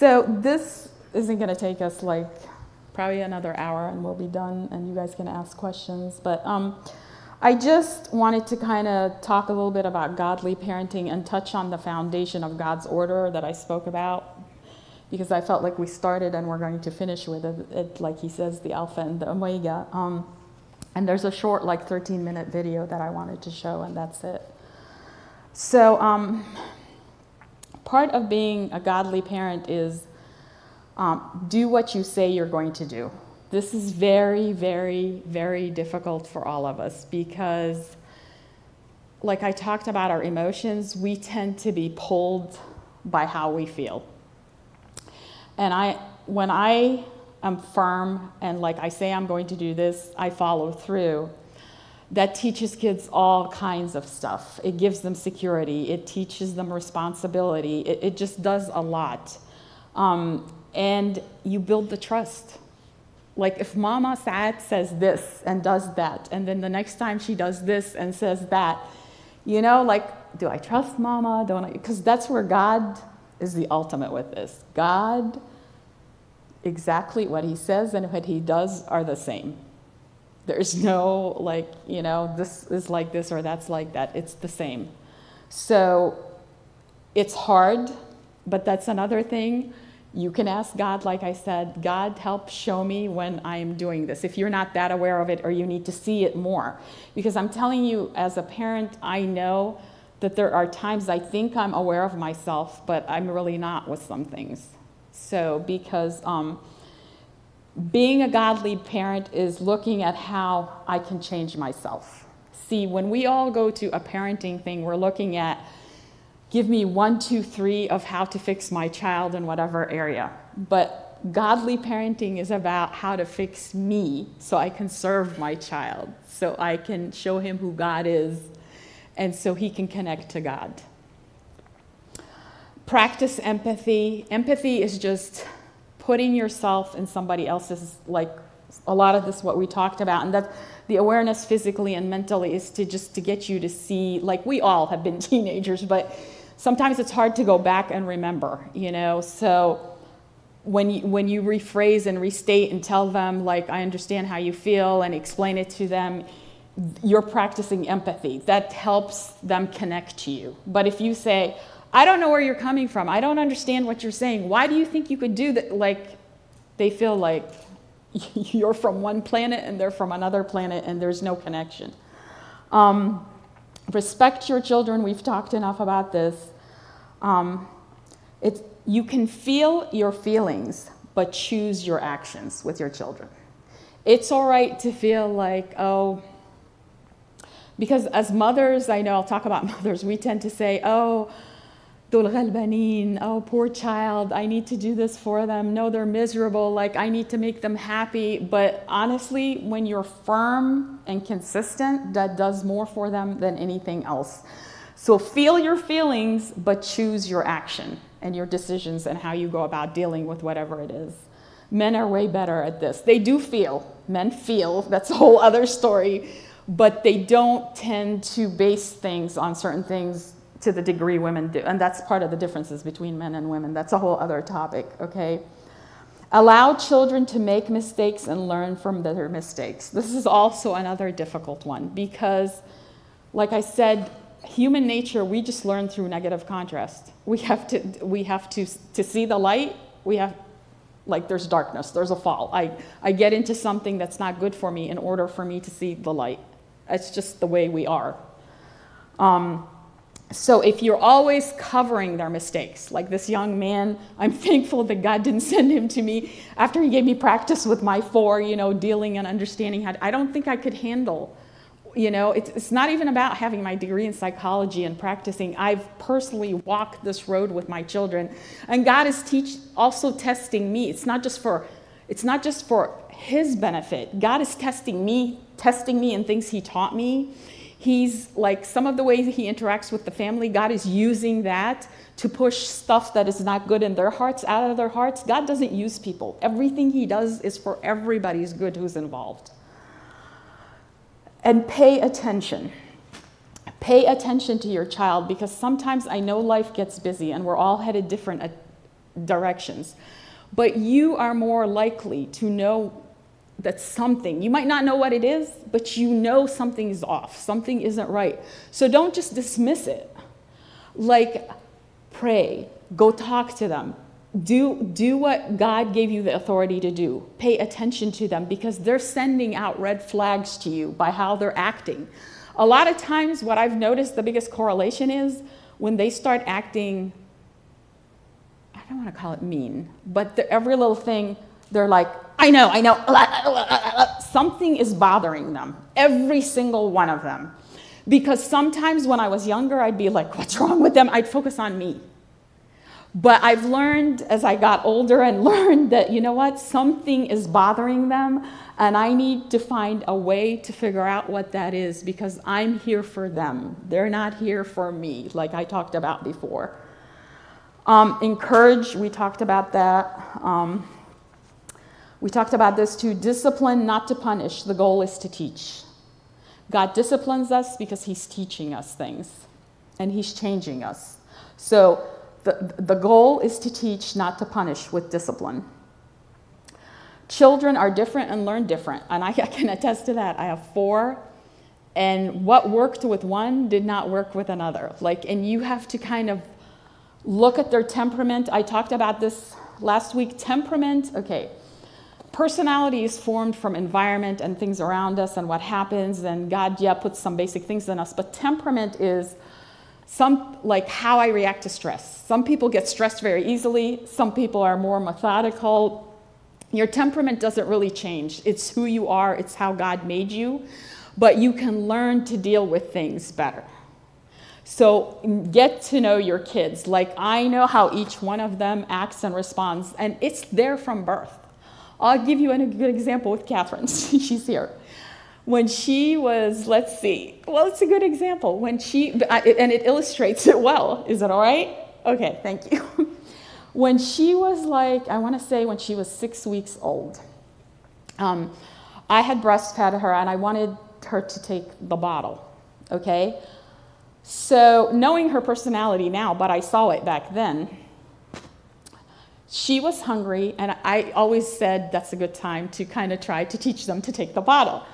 So this isn't going to take us like probably another hour and we'll be done and you guys can ask questions. But um, I just wanted to kind of talk a little bit about godly parenting and touch on the foundation of God's order that I spoke about because I felt like we started and we're going to finish with it, it like he says, the Alpha and the Omega. Um, and there's a short, like 13 minute video that I wanted to show, and that's it. So, um, part of being a godly parent is um, do what you say you're going to do. This is very, very, very difficult for all of us because, like I talked about our emotions, we tend to be pulled by how we feel. And I, when I am firm and like I say I'm going to do this, I follow through. That teaches kids all kinds of stuff. It gives them security. It teaches them responsibility. It, it just does a lot. Um, and you build the trust. Like if Mama Saad says this and does that, and then the next time she does this and says that, you know, like, do I trust Mama? Don't I? Because that's where God is the ultimate with this. God exactly what he says and what he does are the same. There's no, like, you know, this is like this or that's like that. It's the same. So it's hard, but that's another thing. You can ask God, like I said, God, help show me when I am doing this. If you're not that aware of it or you need to see it more. Because I'm telling you, as a parent, I know that there are times I think I'm aware of myself, but I'm really not with some things. So, because um, being a godly parent is looking at how I can change myself. See, when we all go to a parenting thing, we're looking at give me one, two, three of how to fix my child in whatever area. But godly parenting is about how to fix me so I can serve my child, so I can show him who God is, and so he can connect to God practice empathy. Empathy is just putting yourself in somebody else's, like a lot of this what we talked about, and that the awareness physically and mentally is to just to get you to see, like we all have been teenagers, but sometimes it's hard to go back and remember, you know. So when you, when you rephrase and restate and tell them, like, I understand how you feel, and explain it to them, you're practicing empathy. That helps them connect to you. But if you say, I don't know where you're coming from. I don't understand what you're saying. Why do you think you could do that? Like, they feel like you're from one planet and they're from another planet and there's no connection. Um, respect your children. We've talked enough about this. Um, you can feel your feelings, but choose your actions with your children. It's all right to feel like, oh, because as mothers, I know I'll talk about mothers, we tend to say, oh, دول غلبانين oh poor child i need to do this for them no they're miserable like i need to make them happy but honestly when you're firm and consistent that does more for them than anything else so feel your feelings but choose your action and your decisions and how you go about dealing with whatever it is men are way better at this they do feel men feel that's a whole other story but they don't tend to base things on certain things to the degree women do. And that's part of the differences between men and women. That's a whole other topic, okay? Allow children to make mistakes and learn from their mistakes. This is also another difficult one because, like I said, human nature, we just learn through negative contrast. We have to, we have to, to see the light, we have, like there's darkness, there's a fall. I, I get into something that's not good for me in order for me to see the light. It's just the way we are. Um, so if you're always covering their mistakes, like this young man, I'm thankful that God didn't send him to me after he gave me practice with my four, you know, dealing and understanding how, to, I don't think I could handle, you know, it's, it's not even about having my degree in psychology and practicing. I've personally walked this road with my children and God is teach, also testing me. It's not just for, it's not just for his benefit. God is testing me, testing me in things he taught me He's like some of the ways he interacts with the family, God is using that to push stuff that is not good in their hearts out of their hearts. God doesn't use people. Everything he does is for everybody's good who's involved. And pay attention. Pay attention to your child because sometimes I know life gets busy and we're all headed different uh, directions. But you are more likely to know that something, you might not know what it is, but you know something is off, something isn't right. So don't just dismiss it. Like, pray, go talk to them. Do, do what God gave you the authority to do. Pay attention to them because they're sending out red flags to you by how they're acting. A lot of times, what I've noticed the biggest correlation is when they start acting, I don't want to call it mean, but every little thing, they're like, I know, I know. Something is bothering them, every single one of them. Because sometimes when I was younger, I'd be like, what's wrong with them? I'd focus on me. But I've learned as I got older and learned that, you know what, something is bothering them, and I need to find a way to figure out what that is because I'm here for them. They're not here for me, like I talked about before. Um, encourage, we talked about that. Um, we talked about this too discipline, not to punish. The goal is to teach. God disciplines us because He's teaching us things and He's changing us. So the, the goal is to teach, not to punish with discipline. Children are different and learn different, and I, I can attest to that. I have four, and what worked with one did not work with another. Like, and you have to kind of look at their temperament. I talked about this last week. Temperament, okay. Personality is formed from environment and things around us and what happens, and God, yeah, puts some basic things in us. But temperament is some like how I react to stress. Some people get stressed very easily, some people are more methodical. Your temperament doesn't really change. It's who you are, it's how God made you, but you can learn to deal with things better. So get to know your kids. Like I know how each one of them acts and responds, and it's there from birth. I'll give you a good example with Catherine. She's here when she was, let's see, well, it's a good example. When she, and it illustrates it well. Is it all right? Okay, thank you. when she was like, I want to say when she was six weeks old, um, I had breastfed her and I wanted her to take the bottle, okay? So, knowing her personality now, but I saw it back then, she was hungry, and I always said that's a good time to kind of try to teach them to take the bottle.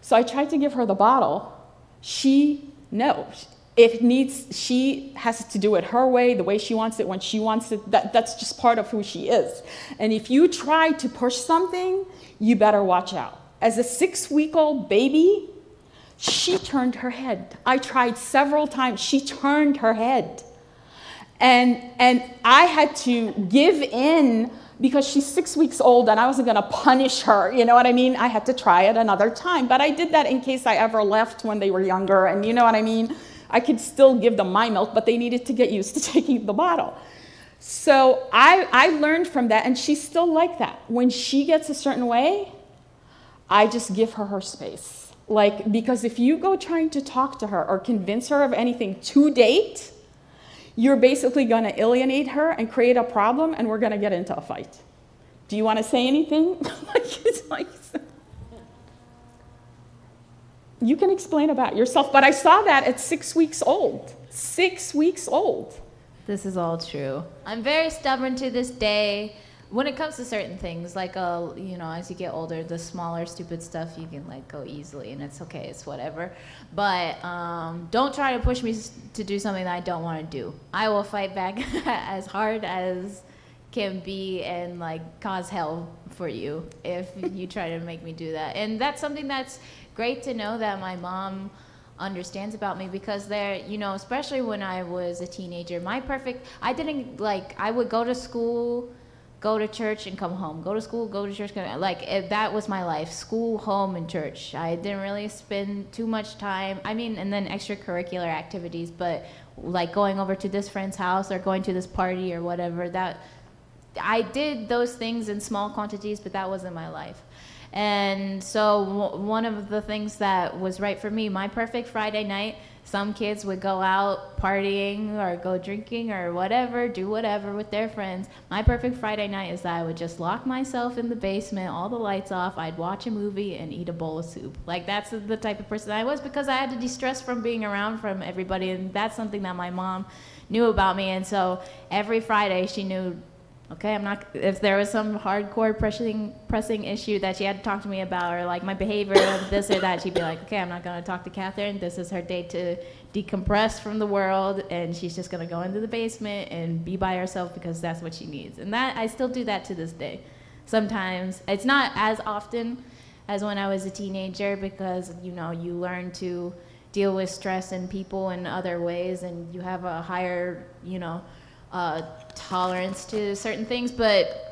So I tried to give her the bottle. She, no. It needs, she has to do it her way, the way she wants it, when she wants it. That, that's just part of who she is. And if you try to push something, you better watch out. As a six week old baby, she turned her head. I tried several times. She turned her head. And, and I had to give in because she's six weeks old and I wasn't going to punish her. You know what I mean? I had to try it another time. But I did that in case I ever left when they were younger. And you know what I mean? I could still give them my milk, but they needed to get used to taking the bottle. So I, I learned from that, and she's still like that. When she gets a certain way, I just give her her space. Like, because if you go trying to talk to her or convince her of anything to date, you're basically going to alienate her and create a problem, and we're going to get into a fight. Do you want to say anything? like, you can explain about yourself, but I saw that at six weeks old. Six weeks old. This is all true. I'm very stubborn to this day when it comes to certain things, like uh, you know, as you get older, the smaller stupid stuff you can like go easily, and it's okay, it's whatever. But um, don't try to push me to do something that I don't want to do. I will fight back as hard as can be and like cause hell for you if you try to make me do that. And that's something that's great to know that my mom understands about me because there you know especially when i was a teenager my perfect i didn't like i would go to school go to church and come home. Go to school go to church come, like it, that was my life. School home and church. I didn't really spend too much time i mean and then extracurricular activities but like going over to this friend's house or going to this party or whatever that i did those things in small quantities but that wasn't my life. And so one of the things that was right for me my perfect friday night some kids would go out partying or go drinking or whatever, do whatever with their friends. My perfect Friday night is that I would just lock myself in the basement, all the lights off, I'd watch a movie and eat a bowl of soup. Like that's the type of person I was because I had to de-stress from being around from everybody and that's something that my mom knew about me and so every Friday she knew Okay, I'm not. If there was some hardcore pressing pressing issue that she had to talk to me about, or like my behavior, or this or that, she'd be like, "Okay, I'm not gonna talk to Catherine. This is her day to decompress from the world, and she's just gonna go into the basement and be by herself because that's what she needs." And that I still do that to this day. Sometimes it's not as often as when I was a teenager because you know you learn to deal with stress and people in other ways, and you have a higher, you know uh, tolerance to certain things, but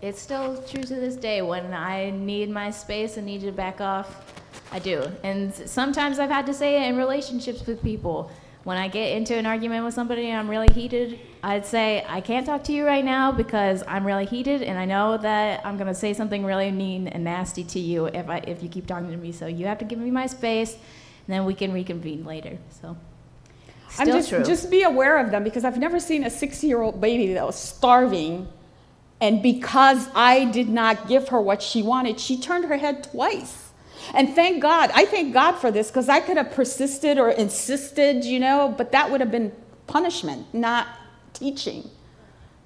it's still true to this day. When I need my space and need to back off, I do. And sometimes I've had to say it in relationships with people. When I get into an argument with somebody and I'm really heated, I'd say, I can't talk to you right now because I'm really heated and I know that I'm gonna say something really mean and nasty to you if, I, if you keep talking to me. So you have to give me my space and then we can reconvene later. So. I'm just, true. just be aware of them because I've never seen a six year old baby that was starving. And because I did not give her what she wanted, she turned her head twice. And thank God, I thank God for this because I could have persisted or insisted, you know, but that would have been punishment, not teaching.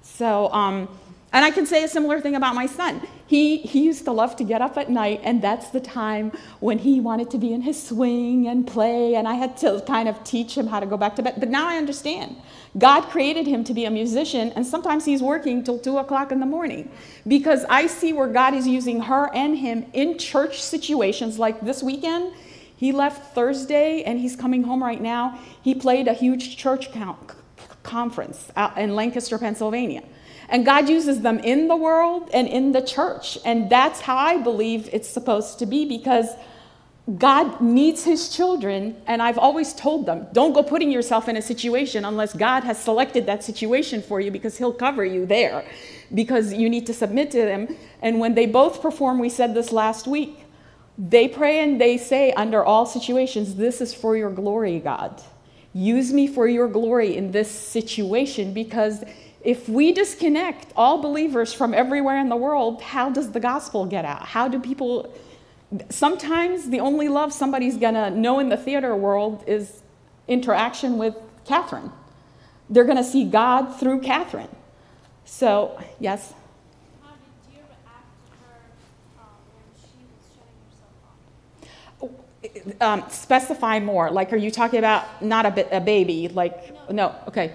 So, um, and I can say a similar thing about my son. He, he used to love to get up at night, and that's the time when he wanted to be in his swing and play, and I had to kind of teach him how to go back to bed. But now I understand. God created him to be a musician, and sometimes he's working till 2 o'clock in the morning because I see where God is using her and him in church situations like this weekend. He left Thursday, and he's coming home right now. He played a huge church count, conference out in Lancaster, Pennsylvania. And God uses them in the world and in the church. And that's how I believe it's supposed to be because God needs his children. And I've always told them don't go putting yourself in a situation unless God has selected that situation for you because he'll cover you there because you need to submit to him. And when they both perform, we said this last week, they pray and they say, under all situations, this is for your glory, God. Use me for your glory in this situation because if we disconnect all believers from everywhere in the world, how does the gospel get out? How do people. Sometimes the only love somebody's gonna know in the theater world is interaction with Catherine. They're gonna see God through Catherine. So, yes? Um, specify more. Like, are you talking about not a, a baby? Like, no, no okay.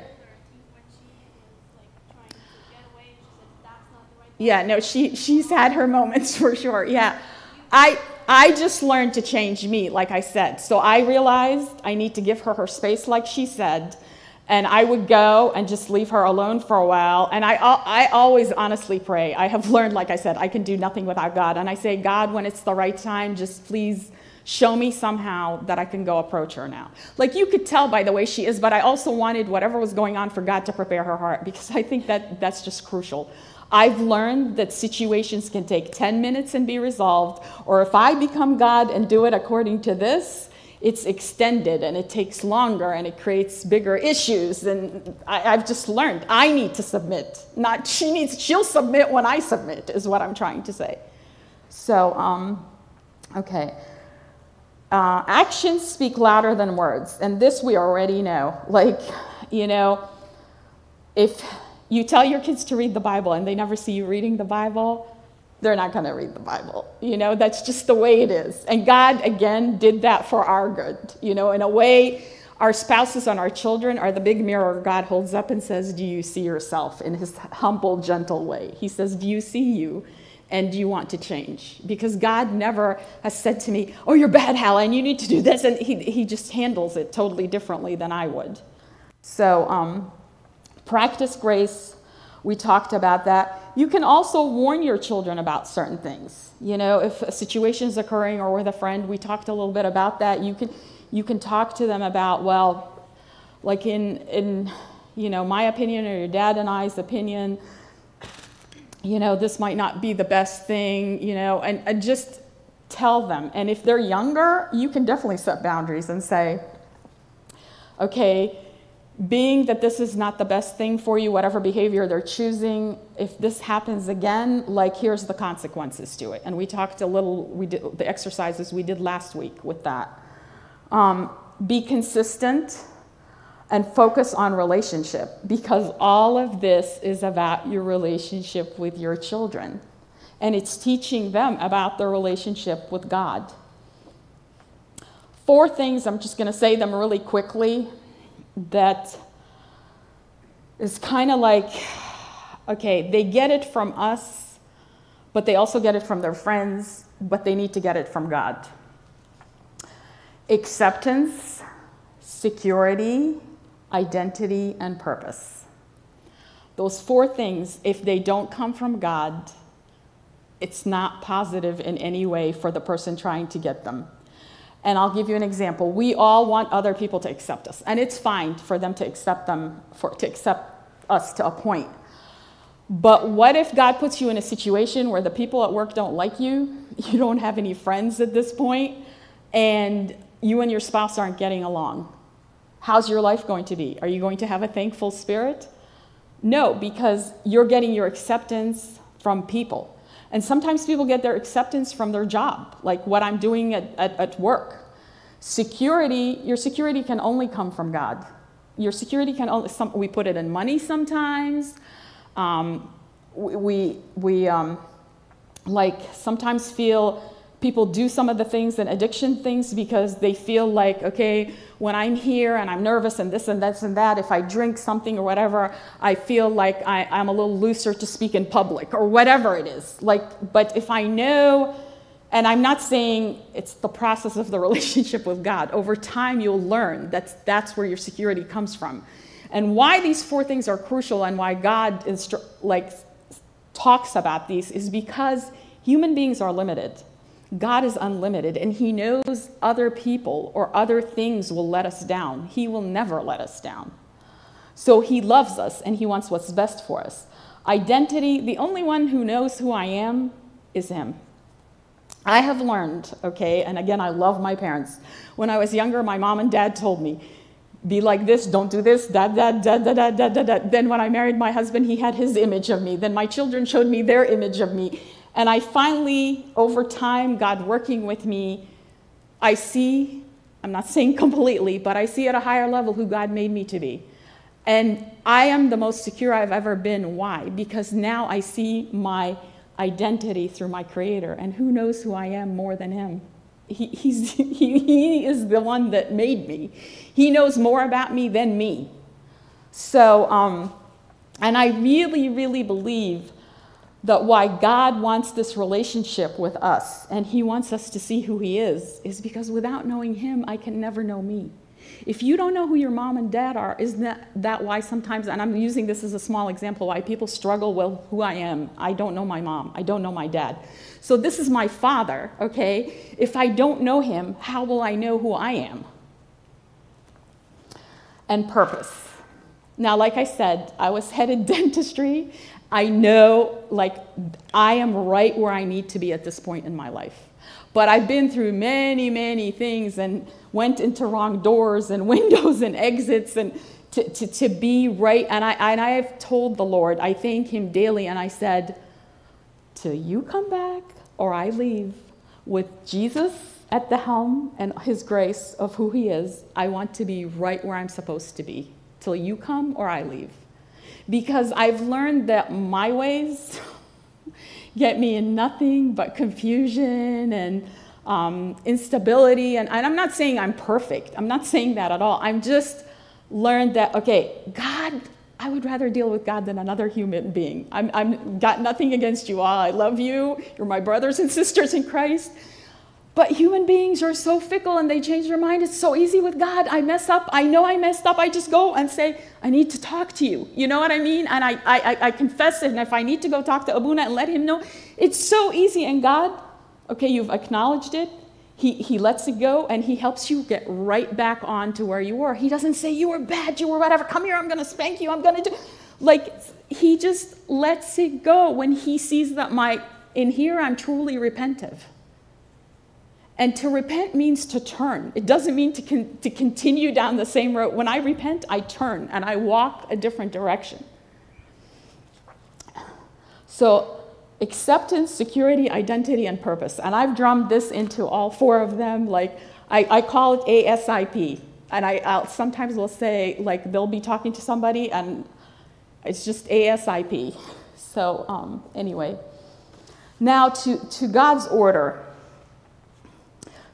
Yeah, no, she, she's had her moments for sure. Yeah. I, I just learned to change me, like I said. So I realized I need to give her her space, like she said. And I would go and just leave her alone for a while. And I, I always honestly pray. I have learned, like I said, I can do nothing without God. And I say, God, when it's the right time, just please show me somehow that I can go approach her now. Like you could tell by the way she is, but I also wanted whatever was going on for God to prepare her heart because I think that that's just crucial. I've learned that situations can take 10 minutes and be resolved, or if I become God and do it according to this, it's extended and it takes longer and it creates bigger issues. And I, have just learned I need to submit. Not she needs, she'll submit when I submit, is what I'm trying to say. So, um, okay. Uh, actions speak louder than words. And this we already know. Like, you know, if you tell your kids to read the Bible and they never see you reading the Bible, they're not going to read the Bible. You know, that's just the way it is. And God, again, did that for our good. You know, in a way, our spouses and our children are the big mirror God holds up and says, Do you see yourself in his humble, gentle way? He says, Do you see you? And do you want to change? Because God never has said to me, Oh, you're bad, Halla, and you need to do this. And he, he just handles it totally differently than I would. So, um, Practice grace, we talked about that. You can also warn your children about certain things. You know, if a situation is occurring or with a friend, we talked a little bit about that. You can, you can talk to them about, well, like in, in, you know, my opinion or your dad and I's opinion, you know, this might not be the best thing, you know, and, and just tell them. And if they're younger, you can definitely set boundaries and say, okay, being that this is not the best thing for you, whatever behavior they're choosing, if this happens again, like here's the consequences to it. And we talked a little, we did the exercises we did last week with that. Um, be consistent. and focus on relationship because all of this is about your relationship with your children. And it's teaching them about their relationship with God. Four things, I'm just going to say them really quickly, that is kind of like okay, they get it from us, but they also get it from their friends, but they need to get it from God. Acceptance, security, identity, and purpose. Those four things, if they don't come from God, it's not positive in any way for the person trying to get them. And I'll give you an example. We all want other people to accept us, and it's fine for them to accept them, for, to accept us to a point. But what if God puts you in a situation where the people at work don't like you, you don't have any friends at this point, and you and your spouse aren't getting along? How's your life going to be? Are you going to have a thankful spirit? No, because you're getting your acceptance from people. And sometimes people get their acceptance from their job, like what I'm doing at, at, at work. Security, your security can only come from God. Your security can only, some, we put it in money sometimes. Um, we, we um, like sometimes feel people do some of the things and addiction things because they feel like, okay, when I'm here and I'm nervous and this and this and that, if I drink something or whatever, I feel like I, I'm a little looser to speak in public or whatever it is. Like, but if I know, and I'm not saying it's the process of the relationship with God. Over time, you'll learn that's that's where your security comes from. And why these four things are crucial and why God instru- like talks about these is because human beings are limited. God is unlimited and He knows other people or other things will let us down. He will never let us down. So He loves us and He wants what's best for us. Identity, the only one who knows who I am is Him. I have learned, okay, and again, I love my parents. When I was younger, my mom and dad told me, be like this, don't do this, da da da da da da da. Then when I married my husband, he had his image of me. Then my children showed me their image of me. And I finally, over time, God working with me, I see, I'm not saying completely, but I see at a higher level who God made me to be. And I am the most secure I've ever been. Why? Because now I see my identity through my Creator. And who knows who I am more than Him? he, he's, he, he is the one that made me. He knows more about me than me. So, um, and I really, really believe that why God wants this relationship with us and He wants us to see who He is, is because without knowing Him, I can never know me. If you don't know who your mom and dad are, isn't that, that why sometimes, and I'm using this as a small example, why people struggle with who I am? I don't know my mom, I don't know my dad. So this is my father, okay? If I don't know him, how will I know who I am? And purpose. Now, like I said, I was headed dentistry. I know, like, I am right where I need to be at this point in my life. But I've been through many, many things and went into wrong doors and windows and exits and to, to, to be right. And I, and I have told the Lord, I thank Him daily, and I said, Till you come back or I leave with Jesus at the helm and His grace of who He is, I want to be right where I'm supposed to be. Till you come or I leave. Because I've learned that my ways, get me in nothing but confusion and um, instability. And, and I'm not saying I'm perfect, I'm not saying that at all. I'm just learned that, okay, God, I would rather deal with God than another human being. I'm, I'm got nothing against you all. I love you. You're my brothers and sisters in Christ. But human beings are so fickle and they change their mind. It's so easy with God. I mess up. I know I messed up. I just go and say, I need to talk to you. You know what I mean? And I, I, I confess it. And if I need to go talk to Abuna and let him know, it's so easy. And God, okay, you've acknowledged it. He, he lets it go and he helps you get right back on to where you were. He doesn't say, You were bad, you were whatever. Come here, I'm going to spank you. I'm going to do. Like, he just lets it go when he sees that my, in here, I'm truly repentive. And to repent means to turn. It doesn't mean to, con- to continue down the same road. When I repent, I turn and I walk a different direction. So, acceptance, security, identity, and purpose. And I've drummed this into all four of them. Like, I, I call it ASIP and I I'll, sometimes will say, like, they'll be talking to somebody and it's just ASIP. So, um, anyway. Now to, to God's order.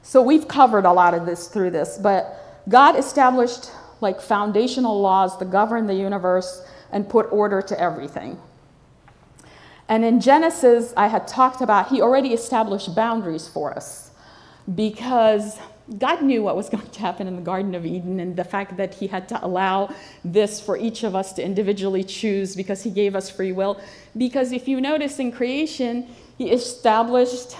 So we've covered a lot of this through this, but God established like foundational laws that govern the universe and put order to everything. And in Genesis, I had talked about, he already established boundaries for us because God knew what was going to happen in the Garden of Eden and the fact that he had to allow this for each of us to individually choose because he gave us free will. Because if you notice in creation, he established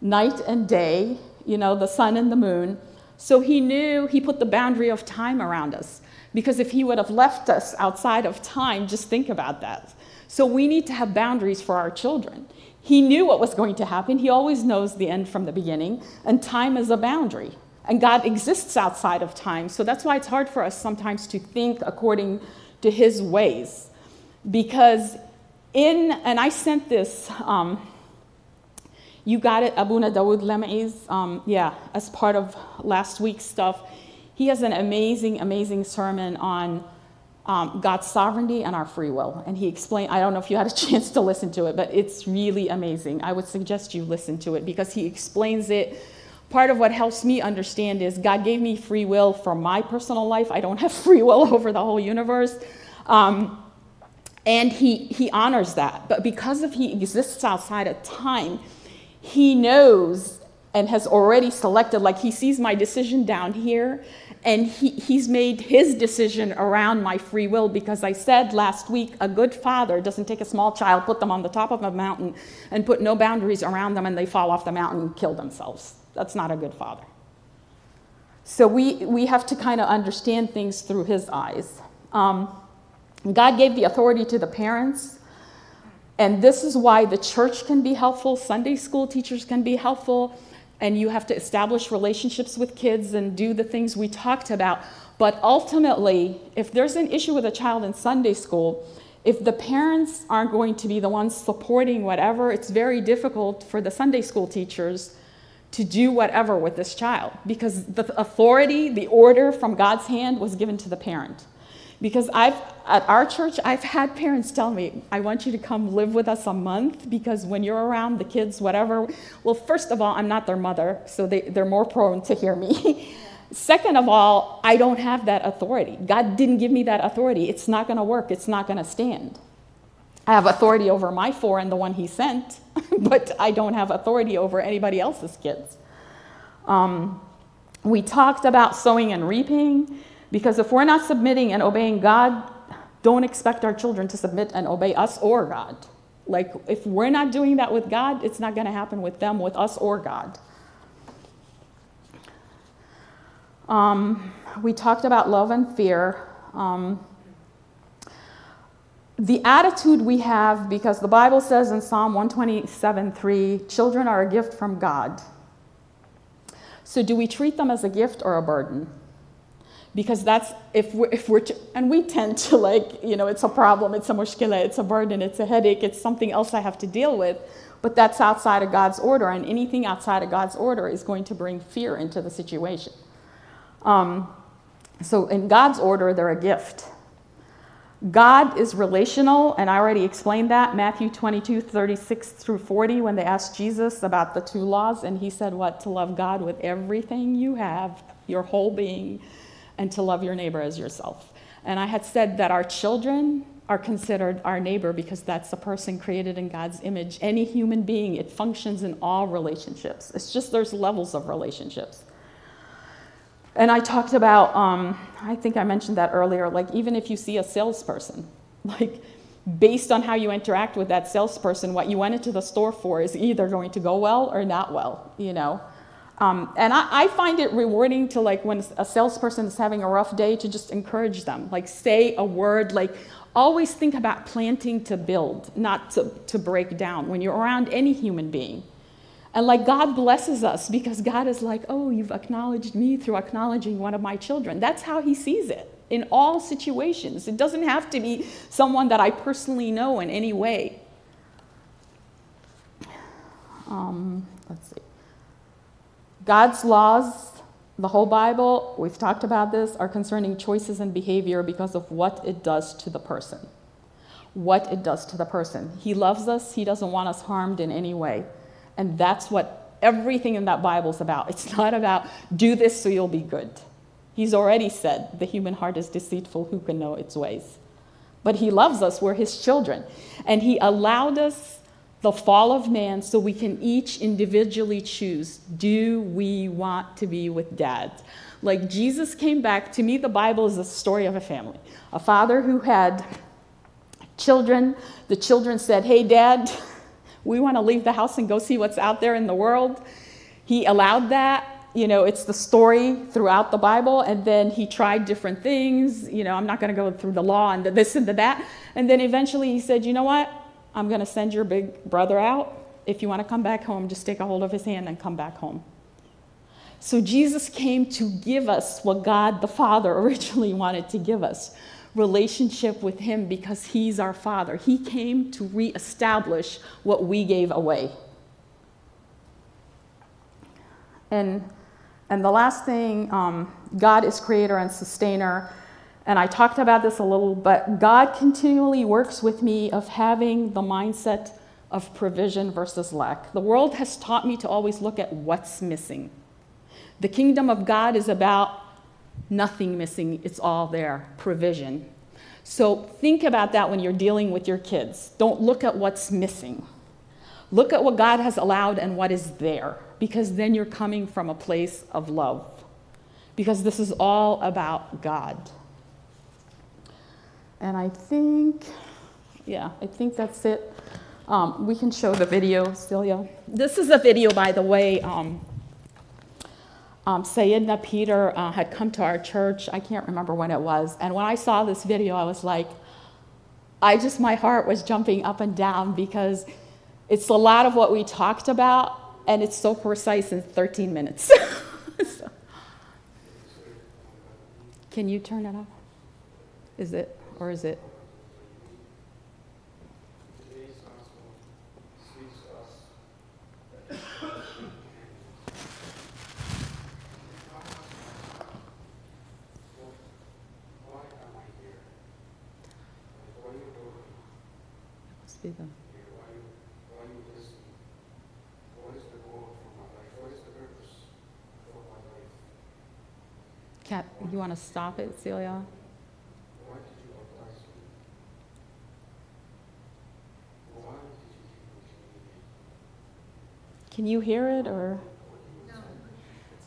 night and day, you know, the sun and the moon. So he knew he put the boundary of time around us. Because if he would have left us outside of time, just think about that. So we need to have boundaries for our children. He knew what was going to happen. He always knows the end from the beginning, and time is a boundary. And God exists outside of time. So that's why it's hard for us sometimes to think according to his ways. Because in, and I sent this, um, you got it, Abuna Dawood Lemaiz, um, yeah, as part of last week's stuff. He has an amazing, amazing sermon on um, God's sovereignty and our free will. And he explained, I don't know if you had a chance to listen to it, but it's really amazing. I would suggest you listen to it because he explains it. Part of what helps me understand is God gave me free will for my personal life. I don't have free will over the whole universe. Um, and he, he honors that. But because of he exists outside of time, he knows and has already selected, like he sees my decision down here, and he, he's made his decision around my free will because I said last week a good father doesn't take a small child, put them on the top of a mountain, and put no boundaries around them, and they fall off the mountain and kill themselves. That's not a good father. So we, we have to kind of understand things through his eyes. Um, God gave the authority to the parents. And this is why the church can be helpful, Sunday school teachers can be helpful, and you have to establish relationships with kids and do the things we talked about. But ultimately, if there's an issue with a child in Sunday school, if the parents aren't going to be the ones supporting whatever, it's very difficult for the Sunday school teachers to do whatever with this child because the authority, the order from God's hand was given to the parent. Because I've, at our church, I've had parents tell me, I want you to come live with us a month because when you're around the kids, whatever. Well, first of all, I'm not their mother, so they, they're more prone to hear me. Second of all, I don't have that authority. God didn't give me that authority. It's not going to work, it's not going to stand. I have authority over my four and the one he sent, but I don't have authority over anybody else's kids. Um, we talked about sowing and reaping. Because if we're not submitting and obeying God, don't expect our children to submit and obey us or God. Like, if we're not doing that with God, it's not going to happen with them, with us, or God. Um, we talked about love and fear. Um, the attitude we have, because the Bible says in Psalm 127 3, children are a gift from God. So, do we treat them as a gift or a burden? Because that's if we're, if we're and we tend to like you know it's a problem it's a mushkila it's a burden it's a headache it's something else i have to deal with. But that's outside of god's order and anything outside of god's order is going to bring fear into the situation. Um, so in god's order they're a gift. God is relational and i already explained that. Matthew 22 36 through 40 when they asked jesus about the two laws and he said what? To love god with everything you have your whole being and to love your neighbor as yourself. And I had said that our children are considered our neighbor because that's a person created in God's image. Any human being, it functions in all relationships. It's just there's levels of relationships. And I talked about, um, I think I mentioned that earlier, like even if you see a salesperson, like based on how you interact with that salesperson, what you went into the store for is either going to go well or not well, you know. Um, and I, I, find it rewarding to like when a salesperson is having a rough day to just encourage them, like say a word, like always think about planting to build, not to, to break down when you're around any human being. And like God blesses us because God is like, oh, you've acknowledged me through acknowledging one of my children. That's how he sees it in all situations. It doesn't have to be someone that I personally know in any way. Um, let's see. God's laws the whole Bible, we've talked about this, are concerning choices and behavior because of what it does to the person. What it does to the person. He loves us, He doesn't want us harmed in any way. And that's what everything in that Bible is about. It's not about do this so you'll be good. He's already said the human heart is deceitful, who can know its ways? But He loves us, we're His children. And He allowed us the fall of man so we can each individually choose do we want to be with dad? Like Jesus came back, to me, the Bible is the story of a family. A father who had children, the children said, Hey, dad, we want to leave the house and go see what's out there in the world. He allowed that. You know, it's the story throughout the Bible. And then he tried different things. You know, I'm not going to go through the law and the this and the that. And then eventually he said, You know what? I'm going to send your big brother out. If you want to come back home, just take a hold of his hand and come back home. So Jesus came to give us what God the Father originally wanted to give us relationship with him because he's our father. He came to reestablish what we gave away. And and the last thing, um, God is creator and sustainer. And I talked about this a little, but God continually works with me of having the mindset of provision versus lack. The world has taught me to always look at what's missing. The kingdom of God is about nothing missing, it's all there, provision. So think about that when you're dealing with your kids. Don't look at what's missing. Look at what God has allowed and what is there, because then you're coming from a place of love. Because this is all about God. And I think, yeah, I think that's it. Um, we can show the video, Celia. This is a video, by the way. Um, um, Peter uh, had come to our church. I can't remember when it was. And when I saw this video, I was like, I just, my heart was jumping up and down because it's a lot of what we talked about, and it's so precise in 13 minutes. so. Can you turn it up? Is it? Or is it? them. Cat, you want to stop it, Celia? Can you hear it or?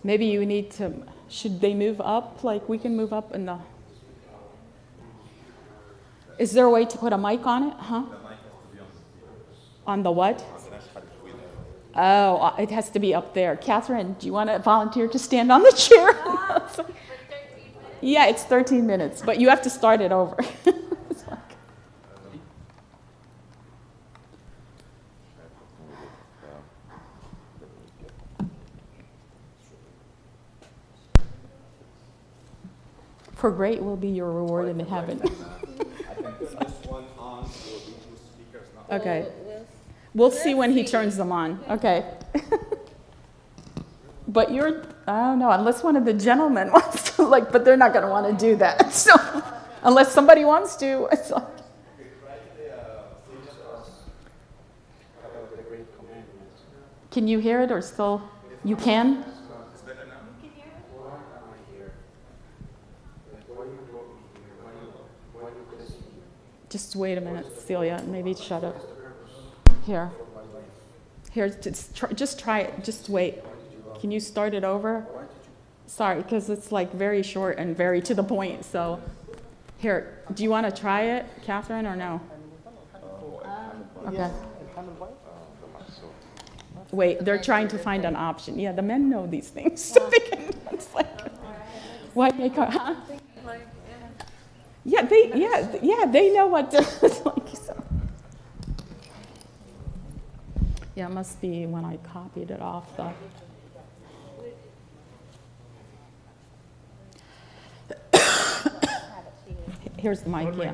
Maybe you need to, should they move up? Like we can move up in the. Is there a way to put a mic on it? Huh? On the what? Oh, uh, it has to be up there. Catherine, do you want to volunteer to stand on the chair? yeah, it's 13 minutes, but you have to start it over. For great will be your reward in the heaven. Okay. We'll see when he turns them on. Okay. but you're, oh, I don't know, unless one of the gentlemen wants to, like, but they're not going to want to do that. So, unless somebody wants to. It's like, can you hear it or still? You can? Just wait a minute, Celia. Maybe shut up. Here. Here, just try, just try it. Just wait. Can you start it over? Sorry, because it's like very short and very to the point. So, here, do you want to try it, Catherine, or no? Okay. Wait, they're trying to find an option. Yeah, the men know these things. So they can, it's like, why make a, huh? Yeah, they yeah yeah they know what to like. So. Yeah, it must be when I copied it off the. Here's the mic. Yeah.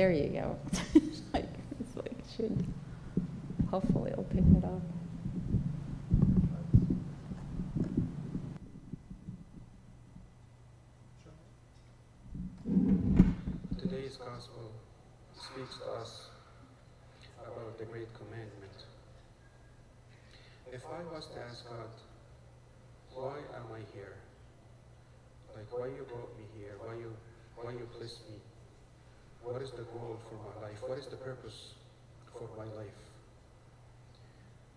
There you go. it's like should. Hopefully, it'll pick it up. Today's gospel speaks to us about the great commandment. If I was to ask God, why am I here? Like why you brought me here? Why you why you placed me? What is the goal for my life? What is the purpose for my life?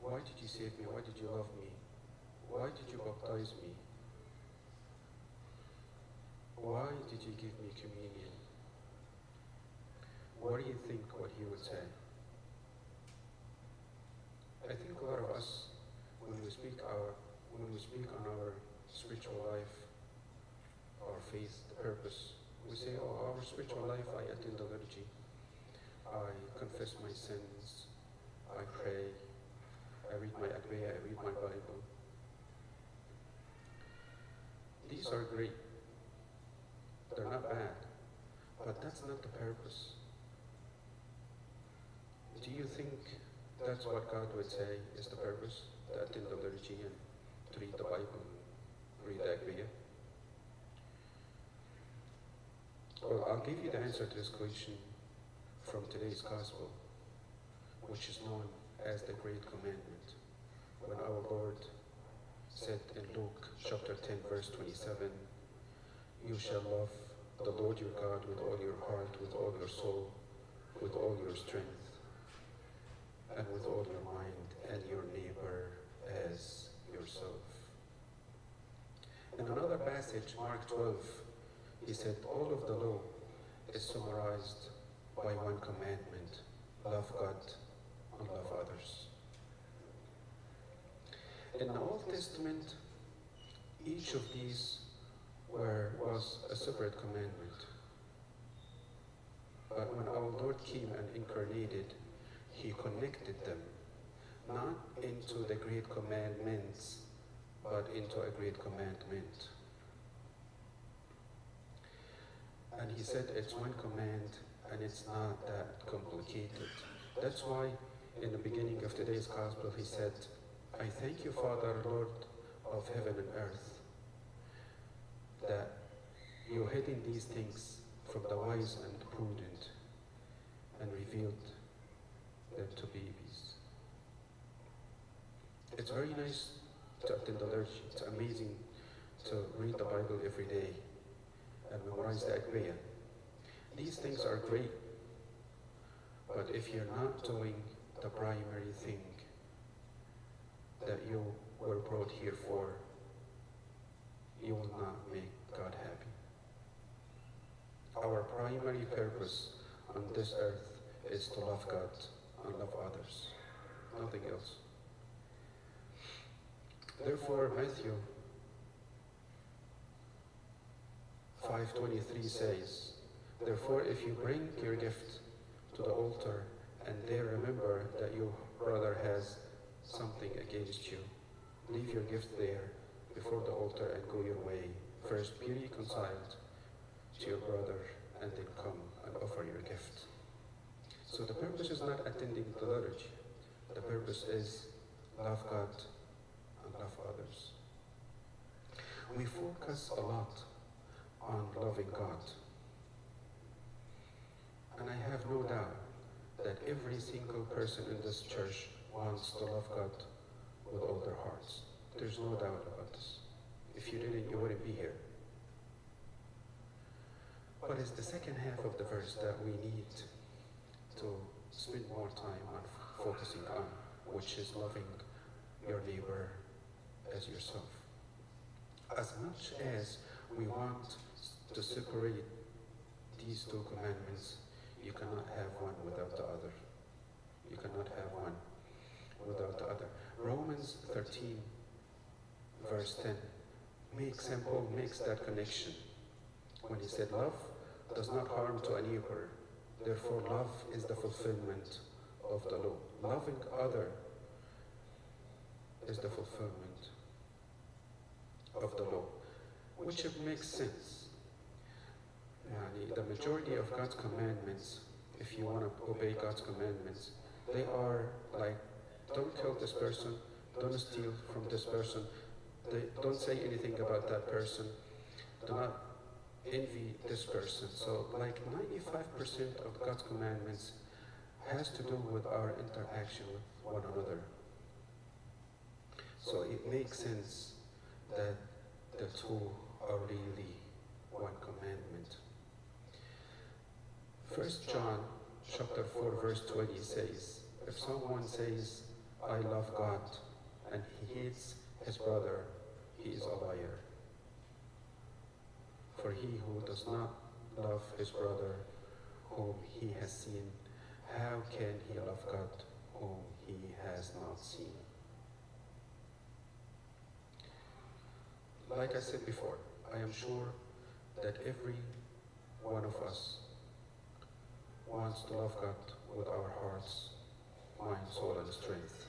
Why did you save me? Why did you love me? Why did you baptize me? Why did you give me communion? What do you think what he would say? I think a lot of us, when we speak our, when we speak on our spiritual life, our faith, the purpose, we say, oh, our spiritual life, I attend the liturgy, I confess my sins, I pray, I read my Agpeya, I read my Bible. These are great. They're not bad, but that's not the purpose. Do you think that's what God would say is the purpose? To attend the liturgy and to read the Bible, read the Agpeya? Well, I'll give you the answer to this question from today's Gospel, which is known as the Great Commandment. When our Lord said in Luke chapter 10, verse 27, You shall love the Lord your God with all your heart, with all your soul, with all your strength, and with all your mind, and your neighbor as yourself. In another passage, Mark 12, he said, All of the law is summarized by one commandment love God and love others. In the Old Testament, each of these were, was a separate commandment. But when our Lord came and incarnated, he connected them, not into the great commandments, but into a great commandment. And he said it's one command and it's not that complicated. That's why in the beginning of today's gospel he said, I thank you, Father, Lord of heaven and earth, that you hidden these things from the wise and prudent and revealed them to babies. It's very nice to attend the liturgy. It's amazing to read the Bible every day and memorize the Agpeya. These things are great, but if you're not doing the primary thing that you were brought here for, you will not make God happy. Our primary purpose on this earth is to love God and love others, nothing else. Therefore, Matthew 5.23 says, Therefore, if you bring your gift to the altar and there remember that your brother has something against you, leave your gift there before the altar and go your way. First be reconciled to your brother and then come and offer your gift. So the purpose is not attending the liturgy. The purpose is love God and love others. We focus a lot on loving God. And I have no doubt that every single person in this church wants to love God with all their hearts. There's no doubt about this. If you didn't, you wouldn't be here. But it's the second half of the verse that we need to spend more time on focusing on, which is loving your neighbor as yourself. As much as we want to separate these two commandments, you cannot have one without the other. You cannot have one without the other. Romans 13, verse 10, makes St. Paul makes that connection when he said, Love does not harm to a neighbor. Therefore, love is the fulfillment of the law. Loving other is the fulfillment of the law, which makes sense. The majority of God's commandments, if you want to obey God's commandments, they are like, don't kill this person, don't steal from this person, they don't say anything about that person, do not envy this person. So like 95% of God's commandments has to do with our interaction with one another. So it makes sense that the two are really one commandment. First John chapter 4 verse 20 says, if someone says, I love God, and he hates his brother, he is a liar. For he who does not love his brother whom he has seen, how can he love God whom he has not seen? Like I said before, I am sure that every one of us wants to love God with our hearts, mind, soul, and strength.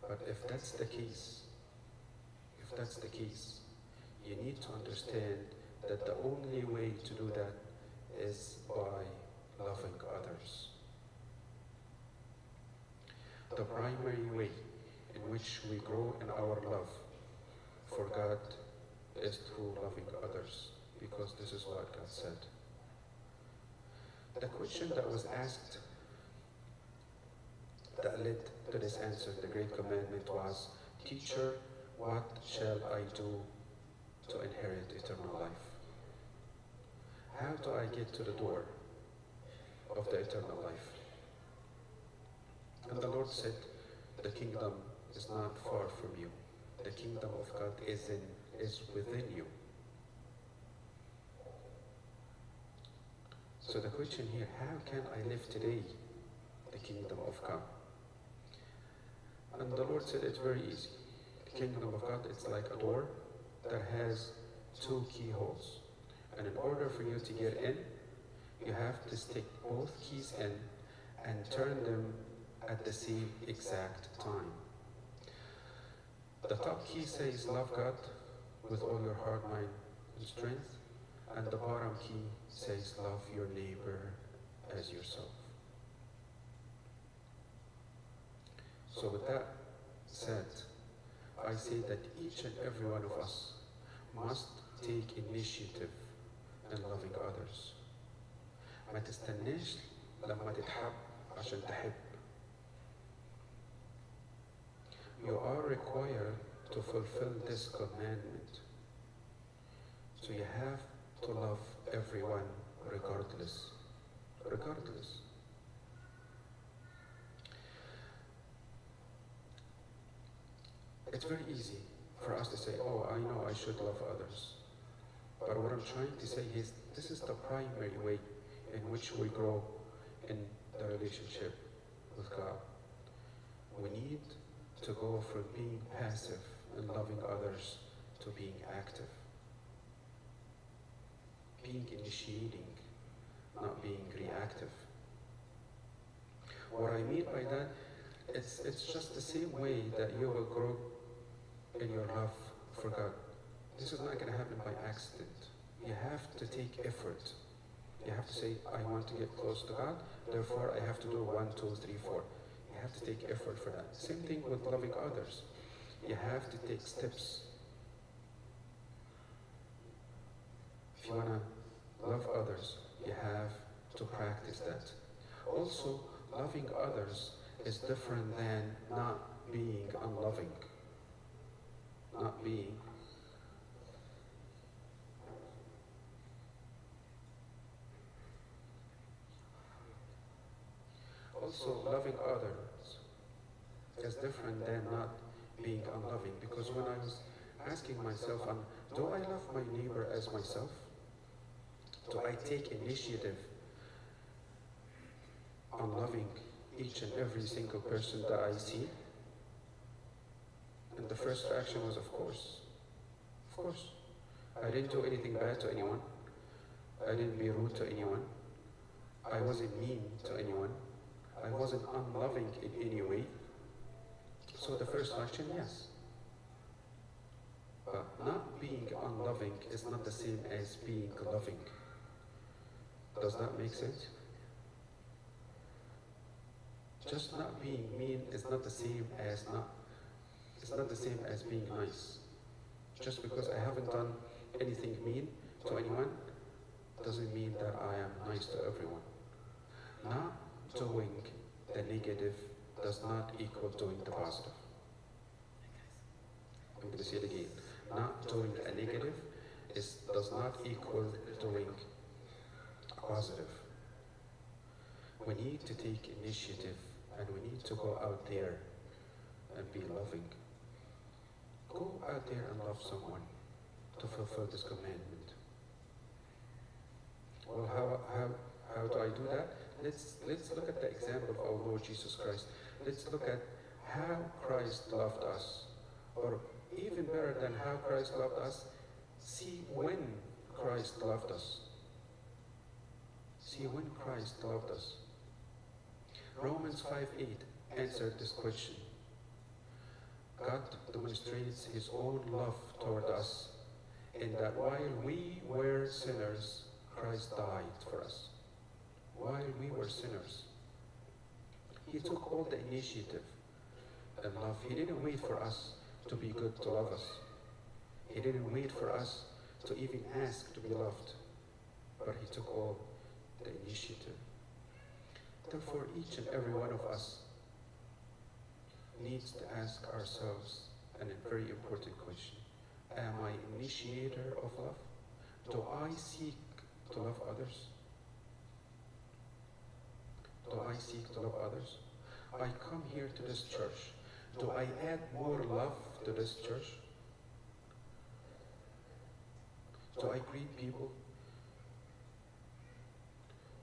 But if that's the case, if that's the case, you need to understand that the only way to do that is by loving others. The primary way in which we grow in our love for God is through loving others, because this is what God said. The question that was asked that led to this answer, the great commandment was, Teacher, what shall I do to inherit eternal life? How do I get to the door of the eternal life? And the Lord said, The kingdom is not far from you. The kingdom of God is in is within you. So the question here, how can I live today the kingdom of God? And the Lord said it's very easy. The kingdom of God, it's like a door that has two keyholes. And in order for you to get in, you have to stick both keys in and turn them at the same exact time. The top key says, Love God with all your heart, mind, and strength And the bottom key says, Love your neighbor as yourself. So, with that said, I say that each and every one of us must take initiative in loving others. ما تستناش لما تتحب عشان تحب. You are required to fulfill this commandment. So you have to love everyone regardless. Regardless. It's very easy for us to say, oh, I know I should love others. But what I'm trying to say is this is the primary way in which we grow in the relationship with God. We need to go from being passive and loving others to being active. Being initiating, not being reactive. What I mean by that, it's, it's just the same way that you will grow in your love for God. This is not going to happen by accident. You have to take effort. You have to say, I want to get close to God, therefore I have to do one, two, three, four. You have to take effort for that. Same thing with loving others. You have to take steps. If you want to love others, you have to practice that. Also, loving others is different than not being unloving. Not being also loving others is different than not being unloving because when I was asking myself, um, do I love my neighbor as myself? Do I take initiative on loving each and every single person that I see? And the first reaction was, of course. Of course. I didn't do anything bad to anyone. I didn't be rude to anyone. I wasn't mean to anyone. I wasn't unloving in any way. So the first question, yes. But not being unloving is not the same as being loving. Does that make sense? Just not being mean is not the same as not it's not the same as being nice. Just because I haven't done anything mean to anyone doesn't mean that I am nice to everyone. Not doing the negative does not equal doing the positive. I'm going to say it again. Not doing a negative is, does not equal doing positive. We need to take initiative and we need to go out there and be loving. Go out there and love someone to fulfill this commandment. Well, how, how, how do I do that? Let's, let's look at the example of our Lord Jesus Christ. Let's look at how Christ loved us. Or even better than how Christ loved us, see when Christ loved us. See when Christ loved us. Romans 5 8 answered this question. God demonstrates his own love toward us in that while we were sinners, Christ died for us. While we were sinners, he took all the initiative and love. He didn't wait for us to be good to love us. He didn't wait for us to even ask to be loved, but he took all the initiative. Therefore, each and every one of us needs to ask ourselves a very important question. Am I initiator of love? Do I seek to love others? Do I seek to love others? I come here to this church. Do I add more love to this church? Do I greet people?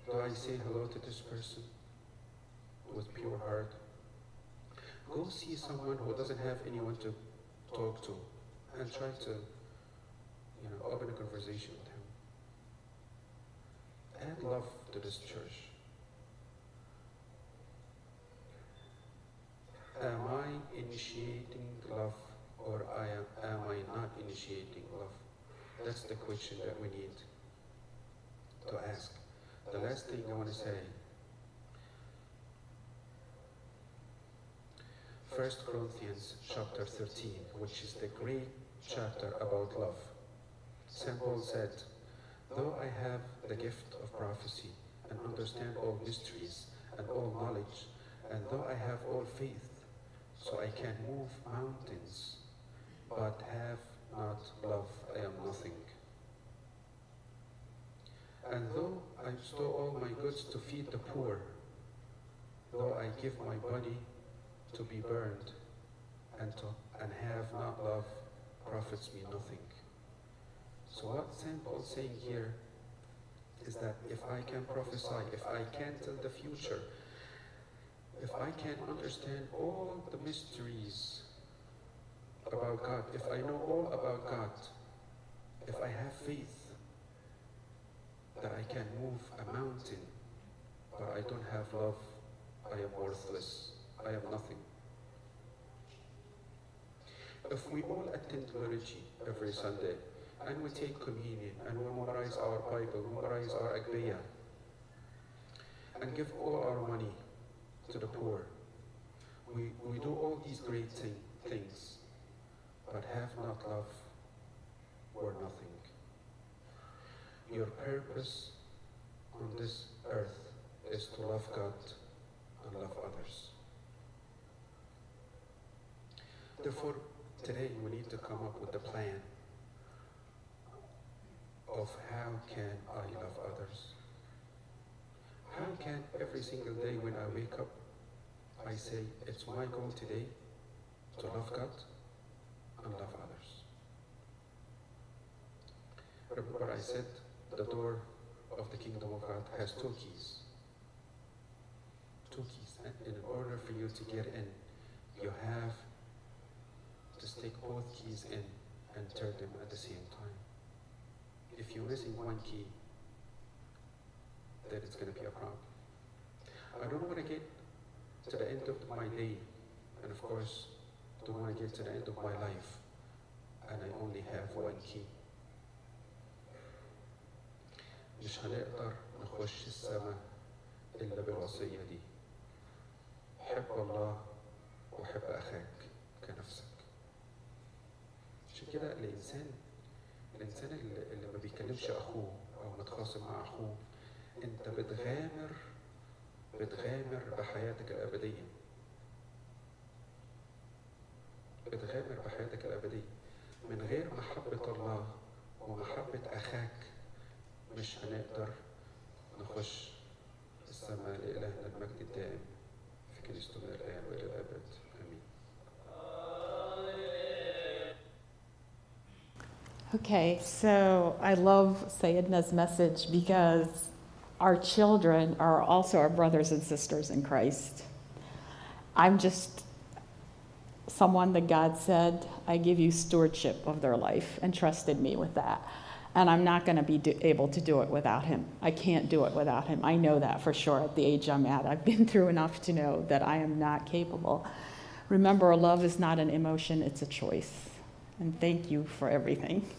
Do I say hello to this person with pure heart? Go see someone who doesn't have anyone to talk to and try to, you know, open a conversation with him. Add love to this church. Am I initiating love or I am, am I not initiating love? That's the question that we need to ask. The last thing I want to say 1 Corinthians chapter 13, which is the great chapter about love. St. Paul said, Though I have the gift of prophecy and understand all mysteries and all knowledge, and though I have all faith, so I can move mountains, but have not love, I am nothing. And though I store all my goods to feed the poor, though I give my body to be burned and to and have not love profits me nothing. So what St. Paul is saying here is that if I can prophesy, if I can tell the future, if I can understand all the mysteries about God, if I know all about God, if I have faith that I can move a mountain, but I don't have love, I am worthless. I am nothing. If we all attend liturgy every Sunday, and we take communion, and we memorize our Bible, memorize our Agpeya, and give all our money to the poor, we, we do all these great thing, things, but have not love, we're nothing. Your purpose on this earth is to love God and love others. Therefore, today we need to come up with a plan of how can I love others? How can every single day when I wake up, I say, it's my goal today to love God and love others. Remember I said the door of the kingdom of God has two keys. Two keys. And in order for you to get in, you have to stick both keys in and turn them at the same time. If you're missing one key, then it's going to be a problem. I don't want to get to the end of my day, and of course, don't want to get to the end of my life, and I only have one key. مش هنقدر نخش السماء إلا بالوصية دي. حب الله وحب أخاك كنفسك. عشان كده الإنسان الإنسان اللي, ما بيكلمش أخوه أو متخاصم مع أخوه أنت بتغامر بتغامر بحياتك الأبدية. بتغامر بحياتك الأبدية. من غير محبة الله ومحبة أخاك مش هنقدر نخش السماء لإلهنا المجد الدائم في كنيسته من الآن وإلى الأبد آمين Okay, so I love Sayedna's message because our children are also our brothers and sisters in Christ. I'm just someone that God said, I give you stewardship of their life and trusted me with that. And I'm not going to be do- able to do it without him. I can't do it without him. I know that for sure at the age I'm at. I've been through enough to know that I am not capable. Remember, love is not an emotion, it's a choice. And thank you for everything.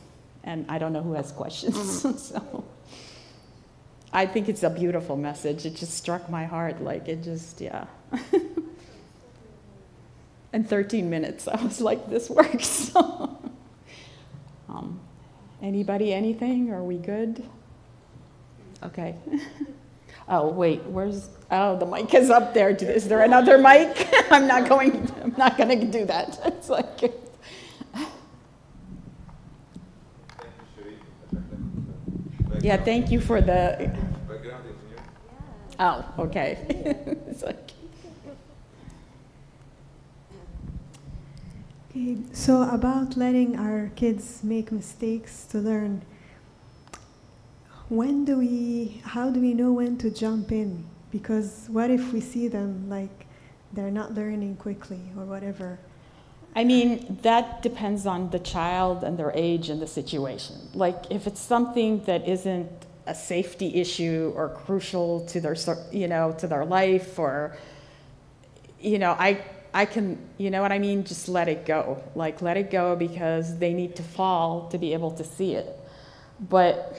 And I don't know who has questions. Mm-hmm. so I think it's a beautiful message. It just struck my heart. Like it just, yeah. In 13 minutes, I was like, this works. Anybody, anything? Are we good? Okay. oh, wait, where's, oh, the mic is up there. Is there another mic? I'm not going, I'm not going to do that. It's like, yeah, thank you for the, oh, okay. it's like, Okay, so about letting our kids make mistakes to learn. When do we, how do we know when to jump in? Because what if we see them like they're not learning quickly or whatever? I mean, that depends on the child and their age and the situation. Like, if it's something that isn't a safety issue or crucial to their, you know, to their life, or, you know, I, I can, you know what I mean? Just let it go. Like, let it go because they need to fall to be able to see it. But,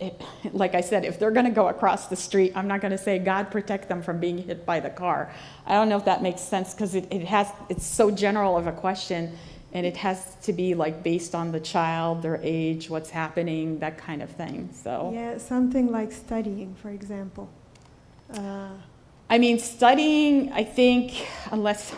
it, like I said, if they're going to go across the street, I'm not going to say, God protect them from being hit by the car. I don't know if that makes sense because it, it has, it's so general of a question and it has to be like based on the child, their age, what's happening, that kind of thing. So, Yeah, something like studying, for example. Uh, I mean, studying, I think, unless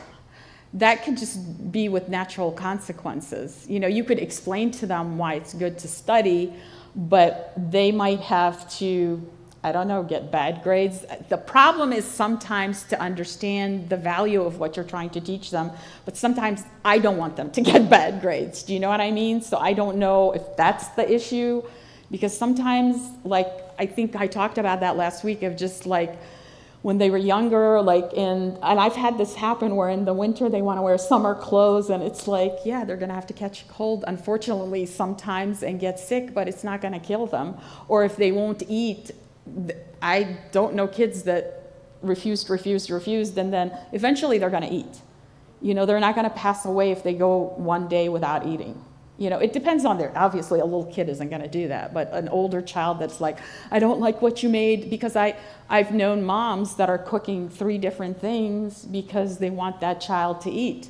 that could just be with natural consequences. You know, you could explain to them why it's good to study, but they might have to, I don't know, get bad grades. The problem is sometimes to understand the value of what you're trying to teach them, but sometimes I don't want them to get bad grades. Do you know what I mean? So I don't know if that's the issue, because sometimes, like, I think I talked about that last week of just like, when they were younger, like in, and I've had this happen where in the winter they want to wear summer clothes, and it's like, yeah, they're going to have to catch a cold, unfortunately, sometimes and get sick, but it's not going to kill them. Or if they won't eat, I don't know kids that refused, refused, refused, and then eventually they're going to eat. You know, they're not going to pass away if they go one day without eating. You know, it depends on their, obviously, a little kid isn't going to do that, but an older child that's like, I don't like what you made, because I, I've known moms that are cooking three different things because they want that child to eat.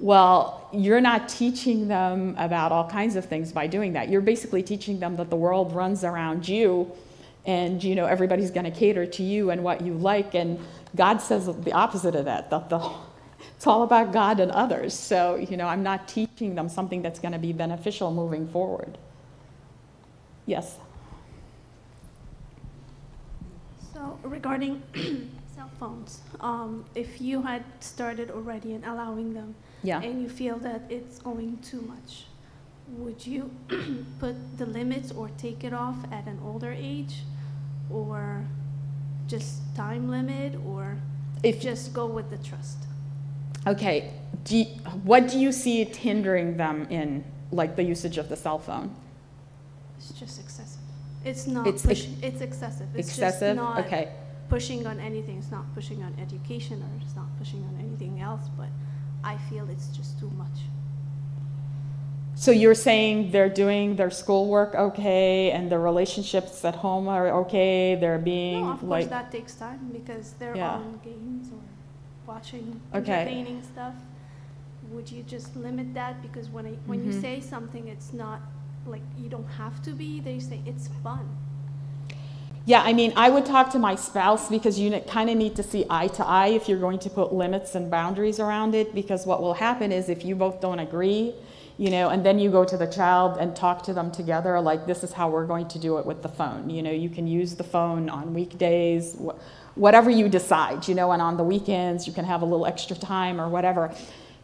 Well, you're not teaching them about all kinds of things by doing that. You're basically teaching them that the world runs around you and you know everybody's going to cater to you and what you like and God says the opposite of that. That the it's all about God and others. So, you know, I'm not teaching them something that's going to be beneficial moving forward. Yes. So regarding cell phones, um, if you had started already and allowing them, Yeah. and you feel that it's going too much, would you put the limits or take it off at an older age, or just time limit, or If just go with the trust? Okay, do you, what do you see it hindering them in, like the usage of the cell phone? It's just excessive. It's not It's push, ex- it's excessive. It's Excessive. Just not, okay. pushing on anything. It's not pushing on education or it's not pushing on anything else, but I feel it's just too much. So you're saying they're doing their schoolwork okay and their relationships at home are okay, they're being No, of course like, that takes time because they're Yeah. on games or watching Okay. entertaining stuff. Would you just limit that? Because when I, when you Mhm. say something, it's not like you don't have to be. They say it's fun. yeah, I mean, I would talk to my spouse because you kind of need to see eye to eye if you're going to put limits and boundaries around it because what will happen is if you both don't agree, you know, and then you go to the child and talk to them together, like this is how we're going to do it with the phone. You know, you can use the phone on weekdays, wh- whatever you decide, you know, and on the weekends you can have a little extra time or whatever.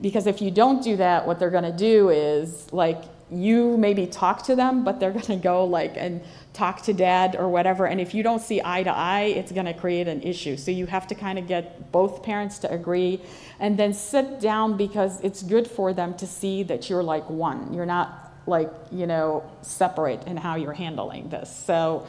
Because if you don't do that, what they're going to do is like you maybe talk to them, but they're going to go like and talk to dad or whatever. And if you don't see eye to eye, it's going to create an issue. So you have to kind of get both parents to agree and then sit down because it's good for them to see that you're like one. You're not like, you know, separate in how you're handling this. So,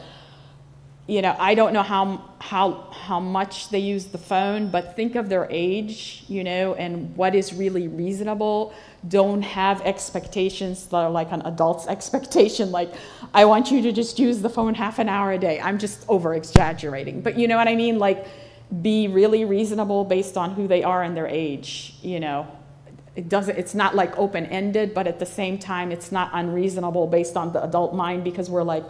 you know, I don't know how, how, how much they use the phone, but think of their age, you know, and what is really reasonable. Don't have expectations that are like an adult's expectation, like, I want you to just use the phone half an hour a day. I'm just over exaggerating. But you know what I mean? Like, be really reasonable based on who they are and their age, you know. It doesn't, it's not like open ended, but at the same time, it's not unreasonable based on the adult mind because we're like,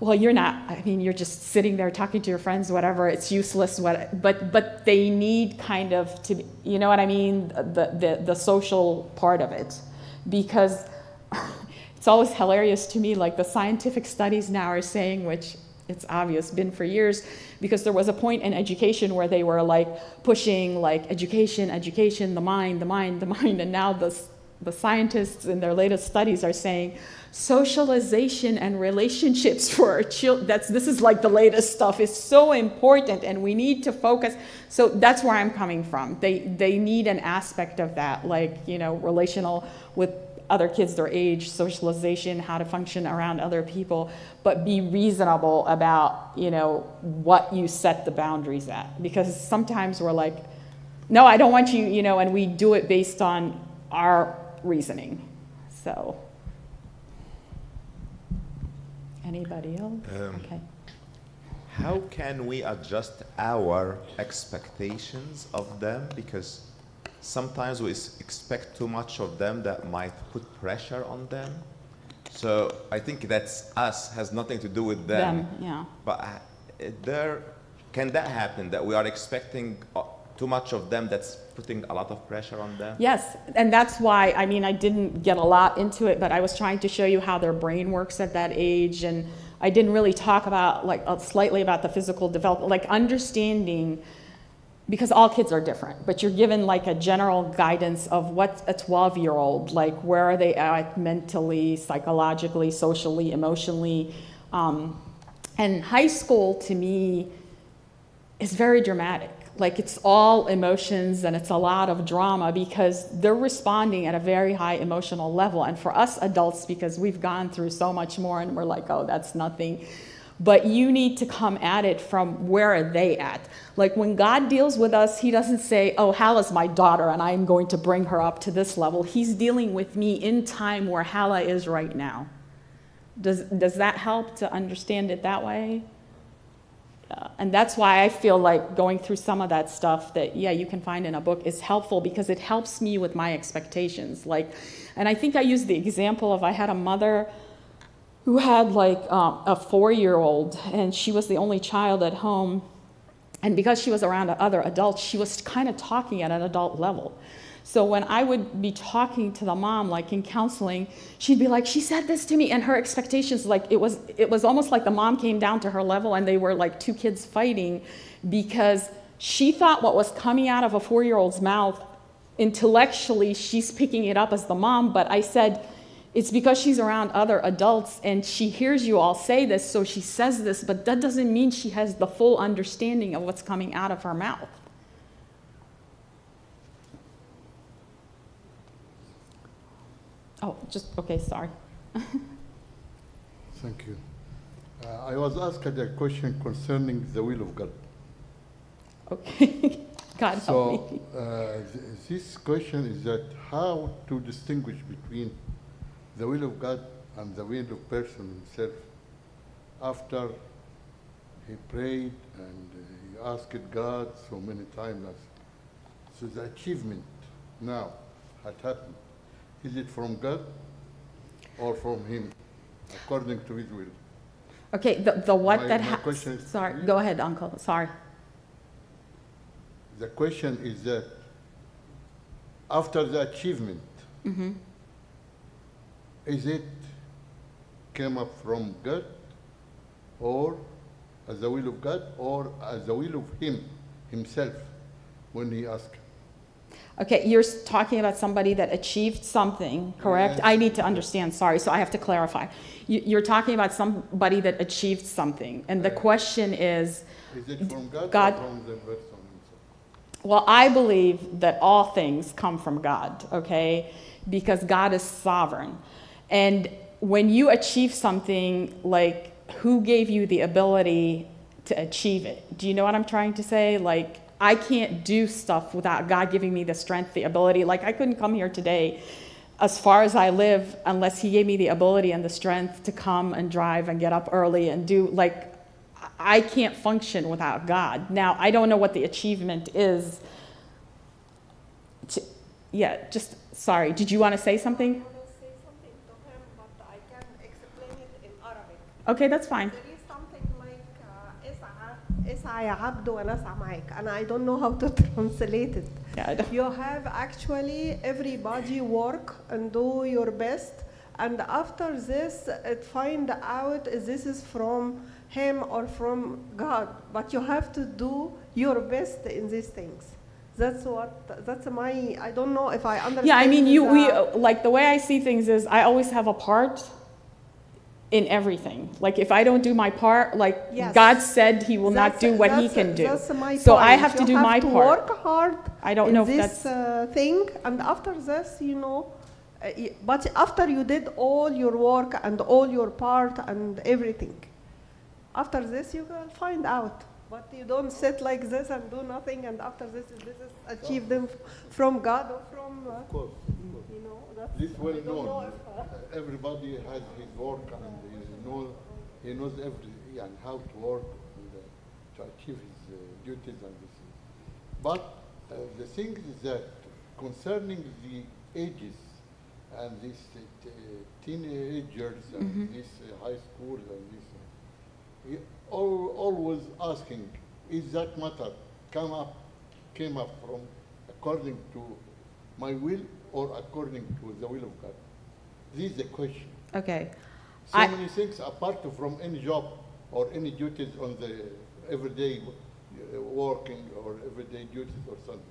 well, you're not, I mean, you're just sitting there talking to your friends, whatever, it's useless, what, but, but they need kind of to, you know what I mean? The, the, the social part of it. Because it's always hilarious to me, like the scientific studies now are saying, which it's obvious, been for years, because there was a point in education where they were like pushing like education, education, the mind, the mind, the mind, and now the, the scientists in their latest studies are saying socialization and relationships for our children, that's, this is like the latest stuff, is so important and we need to focus. So that's where I'm coming from. They, they need an aspect of that, like, you know, relational with other kids their age, socialization, how to function around other people, but be reasonable about, you know, what you set the boundaries at. Because sometimes we're like, no, I don't want you, you know, and we do it based on our reasoning. So, anybody else? Um, Okay. How can we adjust our expectations of them? Because sometimes we expect too much of them that might put pressure on them. So I think that's us, has nothing to do with them. Them, yeah. But uh, there, can that happen, that we are expecting uh, too much of them that's putting a lot of pressure on them? Yes, and that's why, I mean, I didn't get a lot into it, but I was trying to show you how their brain works at that age, and I didn't really talk about, like, uh, slightly about the physical development, like understanding, because all kids are different, but you're given like a general guidance of what a 12 year old, like, where are they at mentally, psychologically, socially, emotionally. Um, and high school, to me, is very dramatic. Like it's all emotions and it's a lot of drama because they're responding at a very high emotional level. And for us adults, because we've gone through so much more and we're like, oh, that's nothing. But you need to come at it from where are they at? Like when God deals with us, He doesn't say, oh, hal is my daughter and I'm going to bring her up to this level. He's dealing with me in time where Hala is right now. Does, does that help to understand it that way? Uh, and that's why I feel like going through some of that stuff that, yeah, you can find in a book is helpful because it helps me with my expectations. Like, and I think I used the example of I had a mother who had like um, a four year old, and she was the only child at home. And because she was around other adults, she was kind of talking at an adult level. So when I would be talking to the mom, like in counseling, she'd be like, "She said this to me," and her expectations, like it was, it was almost like the mom came down to her level, and they were like two kids fighting, because she thought what was coming out of a four-year-old's mouth, intellectually, she's picking it up as the mom. But I said, it's because she's around other adults and she hears you all say this, so she says this, but that doesn't mean she has the full understanding of what's coming out of her mouth. Oh, just, okay, sorry. Thank you. Uh, I was asked a question concerning the will of God. Okay, God help So, me. uh, th- this question is that how to distinguish between the will of God and the will of person himself after he prayed and he asked God so many times. So the achievement now had happened. Is it from God or from him, according to his will? Okay, the, the what My- that my ha- question sorry, go ahead, uncle, sorry. The question is that after the achievement, Mhm. is it came up from God or as the will of God or as the will of him himself when he asked? Okay, you're talking about somebody that achieved something, correct? Yes. I need to understand, sorry, so I have to clarify. You, you're talking about somebody that achieved something, and the question is, Is it from God, God- or from the person well, I believe that all things come from God, okay? Because God is sovereign. And when you achieve something, like, who gave you the ability to achieve it? Do you know what I'm trying to say? Like, I can't do stuff without God giving me the strength, the ability. Like, I couldn't come here today as far as I live unless He gave me the ability and the strength to come and drive and get up early and do, like, I can't function without God. Now, I don't know what the achievement is. To, yeah, just sorry. Did you want to say something? I want to say something to him, but I can explain it in Arabic. Okay, that's fine. There is something like uh, اسعى اسعى يا عبد ونسعى معك and I don't know how to translate it. Yeah, I don't- You have actually everybody work and do your best and after this it find out if this is from him or from God but you have to do your best in these things. That's what that's my I don't know if I understand. yeah, I mean, you we the- like the way I see things is I always have a part in everything. Like if I don't do my part, like Yes. God said He will not do what He that's- can do. That's my So I point. have to You do my to part. Work hard. I don't in know if this that's uh, thing, and after this, you know, uh, but after you did all your work and all your part and everything, after this you will find out. But you don't sit like this and do nothing, and after this, this is achieved them from God or from, uh, Of course, of course. you know, that's. This well I don't know known. uh, Everybody has his work and he knows, he knows every, and how to work and, uh, to achieve his uh, duties and this. But uh, the thing is that concerning the ages and these uh, t- teenagers and these uh, high schools and this, uh, he al- always asking, is that matter come up, came up from according to my will or according to the will of God? This is the question. okay. So I- many things apart from any job or any duties on the everyday uh, working or everyday duties or something.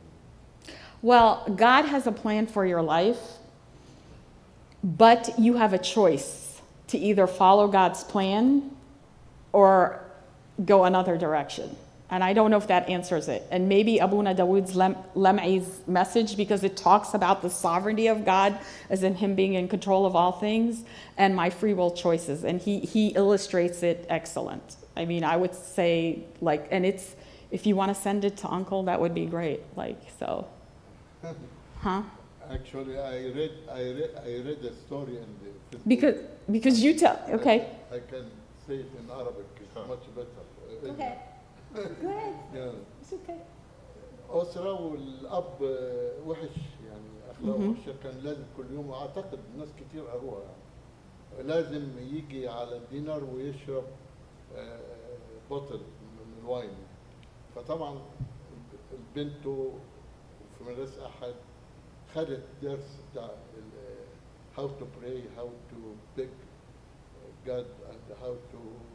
Well, God has a plan for your life, but you have a choice to either follow God's plan or go another direction. And I don't know if that answers it. And maybe Abuna Dawood's Lem- Lem'i's message, because it talks about the sovereignty of God, as in Him being in control of all things, and my free will choices. And he, he illustrates it excellent. I mean, I would say, like, and it's, if you want to send it to Uncle, that would be great. Like, so. Huh? Actually, I read, I read, I read the story in the. Facebook. Because because you tell okay. I can say it in Arabic, it's much better. Go ahead. Go ahead. Yeah. It's okay. أسرة والأب آه، وحش يعني أخلاقه مهم. وحشة كان لازم كل يوم أعتقد ناس كتير قروها يعني لازم يجي على الدينر ويشرب آه، بطل من الواين فطبعا البنت في مدرسة أحد خدت درس بتاع how to pray, how to beg God and how to uh,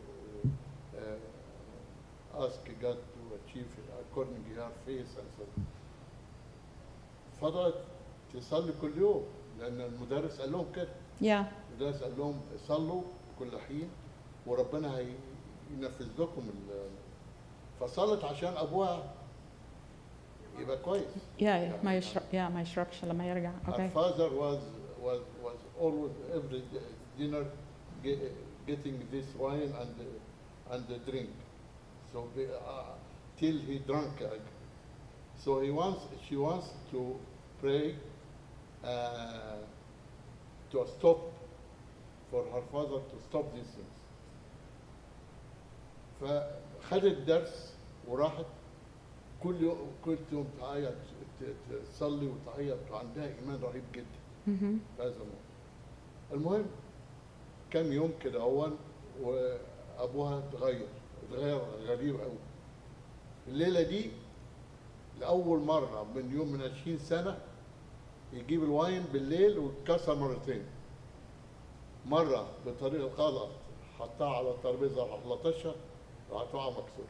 ask God to achieve according to her faith and so. فضلت تصلي كل يوم لأن المدرس قال لهم كده Yeah. المدرس قال لهم صلوا كل حين وربنا هي- ينفذ لكم ال- فصلت عشان أبوها يبقى كويس. Yeah. ما يشرب yeah ما يشربش لما يرجع. Her Okay. father was was was always every dinner ge- getting this wine and and the drink. So be- uh, till he drank uh, So he wants, she wants to pray uh, to stop, for her father to stop these things. فخدت الدرس وراحت كل يوم كل يوم تعيط تصلي وتعيط وعندها إيمان رهيب جدا. في هذا الموضوع. المهم كام يوم كده أول وأبوها اتغير غريب قوي الليلة دي لأول مرة من يوم من 20 سنة يجيب الواين بالليل ويتكسر مرتين مرة بطريقه غلط حطها على الترابيزة راح لطشها راح تقع مكسورة.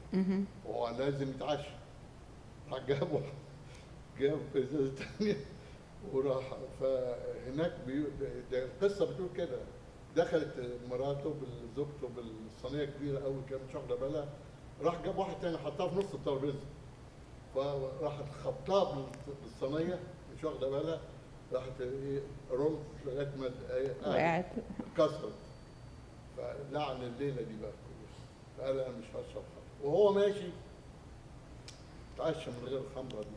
هو لازم يتعشى راح جاب واحد جاب إزازة تانية وراح فهناك. ده القصة بتقول كده دخلت مراته بزوجته بالصينية كبيرة قوي كانت مش واخده بالها راح جاب واحد تاني حطها في نص الترابيزة. فراحت خبطها بال- بالصينية مش واخده بالها راحت إيه رمت لغاية ما إيه، وقعت. اتكسرت فلعن الليلة دي بقى فقال أنا مش هشرب خمر وهو ماشي. اتعشى من غير الخمره دي.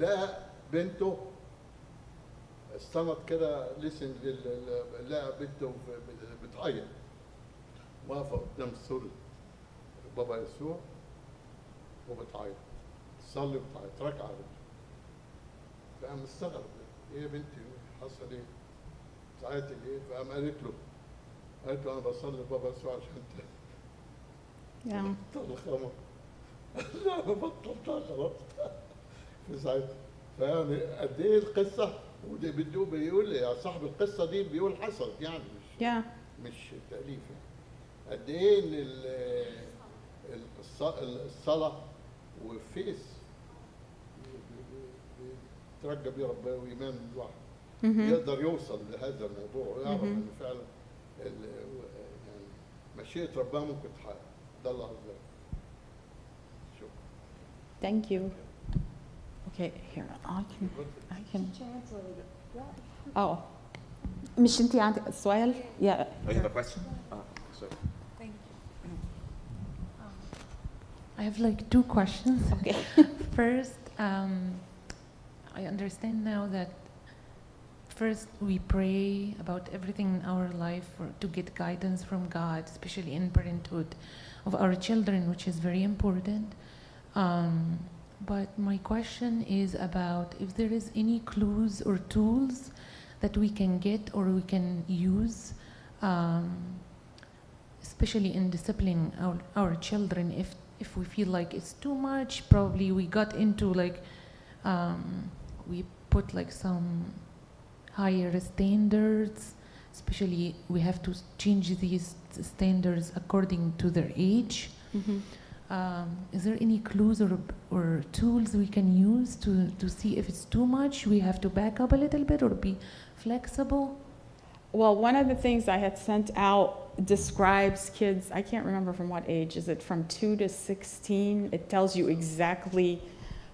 لقى بنته استمت كده لسن لقى بنته ب- بتعيط واقفه قدام سورة بابا يسوع وبتعيط تصلي وبتعيط ركعه فقام مستغرب إيه يا بنتي؟ حصل إيه؟ بتعيطي ليه؟ فقام قالت له قالت له أنا بصلي لبابا يسوع عشان Yeah. بطل الخمر لا أنا بطلتها خلاص في ساعتها. فيعني قد إيه القصة؟ وده بده بيقول يا صاحب القصة دي بيقول حصلت يعني مش Yeah. مش تأليف يعني قد إيه الصلاة والفيس ترجى بيه ربنا وإيمان الواحد. يقدر يوصل لهذا الموضوع ويعرف ان فعلا ال- يعني مشيئة ربنا ممكن تحقق ده الله عز وجل شكرا Thank you. Okay, here, I can, I can. Oh. مش انتي عندك سؤال؟ Yeah. Oh, you have a question? Ah, sorry. I have like two questions. Okay. First, um, I understand now that first we pray about everything in our life for, to get guidance from God, especially in parenthood of our children, which is very important. Um, but my question is about if there is any clues or tools that we can get or we can use, um, especially in disciplining our, our children. If if we feel like it's too much, probably we got into like um, we put like some higher standards. Especially, we have to change these standards according to their age. Mhm. Um, is there any clues or, or tools we can use to, to see if it's too much? We have to back up a little bit or be flexible? Well, one of the things I had sent out describes kids, I can't remember from what age, is it from 2 to 16? It tells you exactly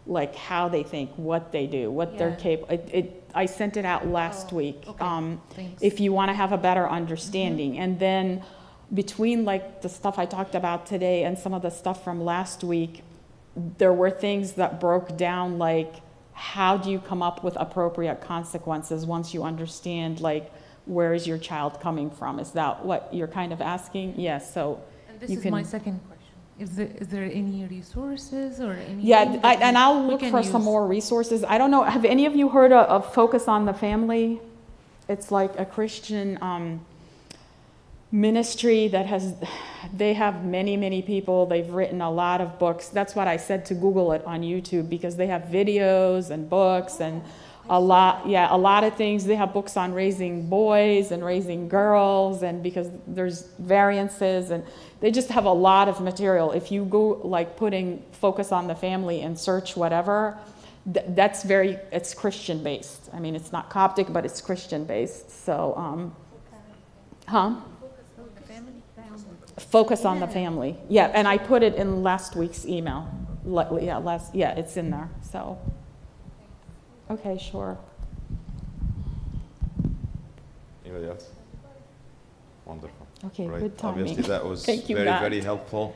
like how they think, what they do, what they're capable. It, it, I sent it out last Oh, week. okay. Um, if you want to have a better understanding. And then between like the stuff I talked about today and some of the stuff from last week, there were things that broke down like how do you come up with appropriate consequences once you understand like where is your child coming from? Is that what you're kind of asking? Yes. So And this is my second question. Is there, is there any resources or any? yeah, I, and I'll look for some more resources. I don't know. Have any of you heard of, of Focus on the Family? It's like a Christian um, ministry that has, they have many, many people. They've written a lot of books. That's what I said to Google it on YouTube because they have videos and books and a lot, yeah, a lot of things. They have books on raising boys and raising girls, and because there's variances, and they just have a lot of material. If you go like putting focus on the family and search whatever, th- that's very, it's Christian based. I mean, it's not Coptic, but it's Christian based. So, um, huh? Focus on the family. Yeah, and I put it in last week's email. Le- Yeah, last, yeah, it's in there, so. Okay, sure. Anybody else? Wonderful. Okay, Right. good timing. Obviously, that was Thank you, very, Matt. very helpful.